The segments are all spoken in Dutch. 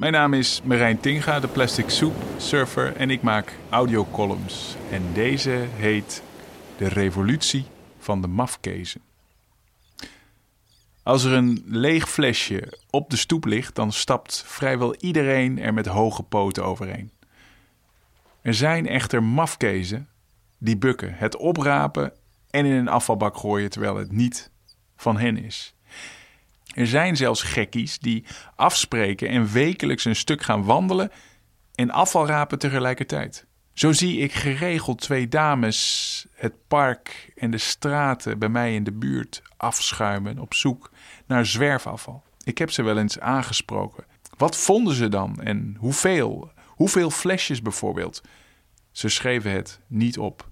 Mijn naam is Marijn Tinga, de Plastic Soup Surfer en ik maak audiocolumns. En deze heet De Revolutie van de Mafkezen. Als er een leeg flesje op de stoep ligt, dan stapt vrijwel iedereen er met hoge poten overheen. Er zijn echter mafkezen die bukken, het oprapen en in een afvalbak gooien terwijl het niet van hen is. Er zijn zelfs gekkies die afspreken en wekelijks een stuk gaan wandelen en afval rapen tegelijkertijd. Zo zie ik geregeld twee dames het park en de straten bij mij in de buurt afschuimen op zoek naar zwerfafval. Ik heb ze wel eens aangesproken. Wat vonden ze dan en hoeveel? Hoeveel flesjes bijvoorbeeld? Ze schreven het niet op.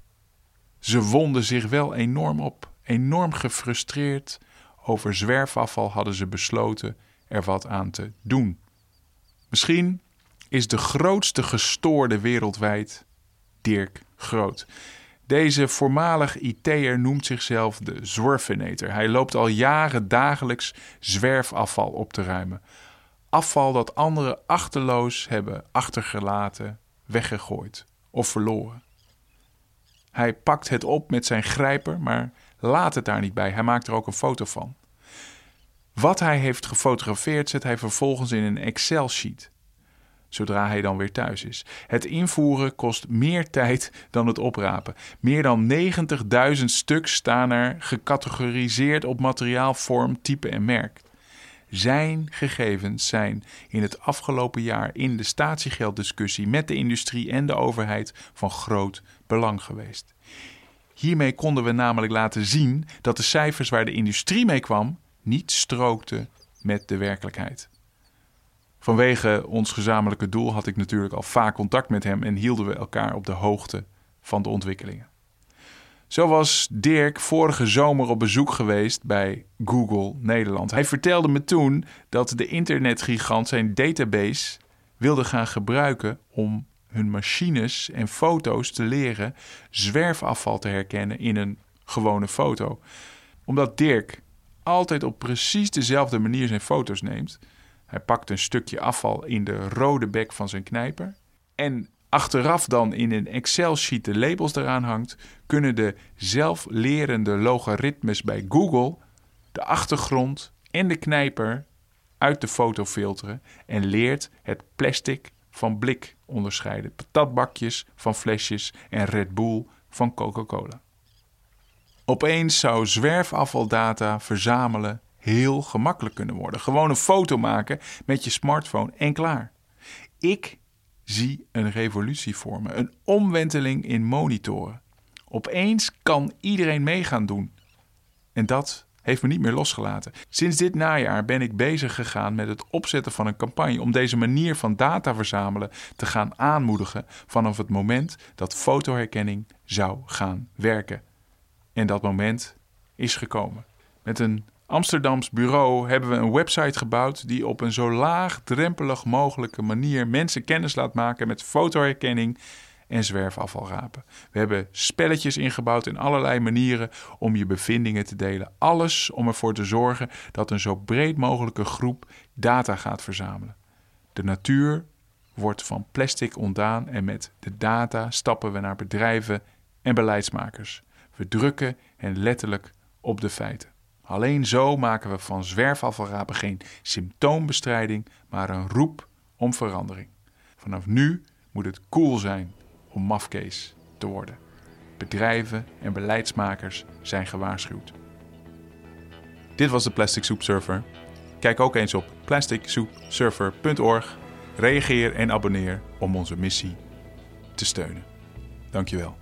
Ze wonden zich wel enorm op, enorm gefrustreerd over zwerfafval hadden ze besloten er wat aan te doen. Misschien is de grootste gestoorde wereldwijd Dirk Groot. Deze voormalig IT'er noemt zichzelf de Zwerfinator. Hij loopt al jaren dagelijks zwerfafval op te ruimen. Afval dat anderen achterloos hebben achtergelaten, weggegooid of verloren. Hij pakt het op met zijn grijper, maar laat het daar niet bij. Hij maakt er ook een foto van. Wat hij heeft gefotografeerd zet hij vervolgens in een Excel-sheet. Zodra hij dan weer thuis is. Het invoeren kost meer tijd dan het oprapen. Meer dan 90.000 stuks staan er gecategoriseerd op materiaal, vorm, type en merk. Zijn gegevens zijn in het afgelopen jaar in de statiegelddiscussie met de industrie en de overheid van groot belang geweest. Hiermee konden we namelijk laten zien dat de cijfers waar de industrie mee kwam niet strookten met de werkelijkheid. Vanwege ons gezamenlijke doel had ik natuurlijk al vaak contact met hem en hielden we elkaar op de hoogte van de ontwikkelingen. Zo was Dirk vorige zomer op bezoek geweest bij Google Nederland. Hij vertelde me toen dat de internetgigant zijn database wilde gaan gebruiken om hun machines en foto's te leren zwerfafval te herkennen in een gewone foto. Omdat Dirk altijd op precies dezelfde manier zijn foto's neemt. Hij pakt een stukje afval in de rode bek van zijn knijper. En achteraf dan in een Excel-sheet de labels eraan hangt, kunnen de zelflerende logaritmes bij Google de achtergrond en de knijper uit de foto filteren en leert het plastic van blik onderscheiden. Patatbakjes van flesjes en Red Bull van Coca-Cola. Opeens zou zwerfafvaldata verzamelen heel gemakkelijk kunnen worden. Gewoon een foto maken met je smartphone en klaar. Ik zie een revolutie vormen, een omwenteling in monitoren. Opeens kan iedereen mee gaan doen. En dat heeft me niet meer losgelaten. Sinds dit najaar ben ik bezig gegaan met het opzetten van een campagne om deze manier van data verzamelen te gaan aanmoedigen vanaf het moment dat fotoherkenning zou gaan werken. En dat moment is gekomen. Met een Amsterdams bureau hebben we een website gebouwd die op een zo laagdrempelig mogelijke manier mensen kennis laat maken met fotoherkenning en zwerfafvalrapen. We hebben spelletjes ingebouwd in allerlei manieren om je bevindingen te delen. Alles om ervoor te zorgen dat een zo breed mogelijke groep data gaat verzamelen. De natuur wordt van plastic ontdaan en met de data stappen we naar bedrijven en beleidsmakers. We drukken hen letterlijk op de feiten. Alleen zo maken we van zwerfafvalrapen geen symptoombestrijding, maar een roep om verandering. Vanaf nu moet het cool zijn om mafkees te worden. Bedrijven en beleidsmakers zijn gewaarschuwd. Dit was de Plastic Soup Surfer. Kijk ook eens op plasticsoupsurfer.org. Reageer en abonneer om onze missie te steunen. Dankjewel.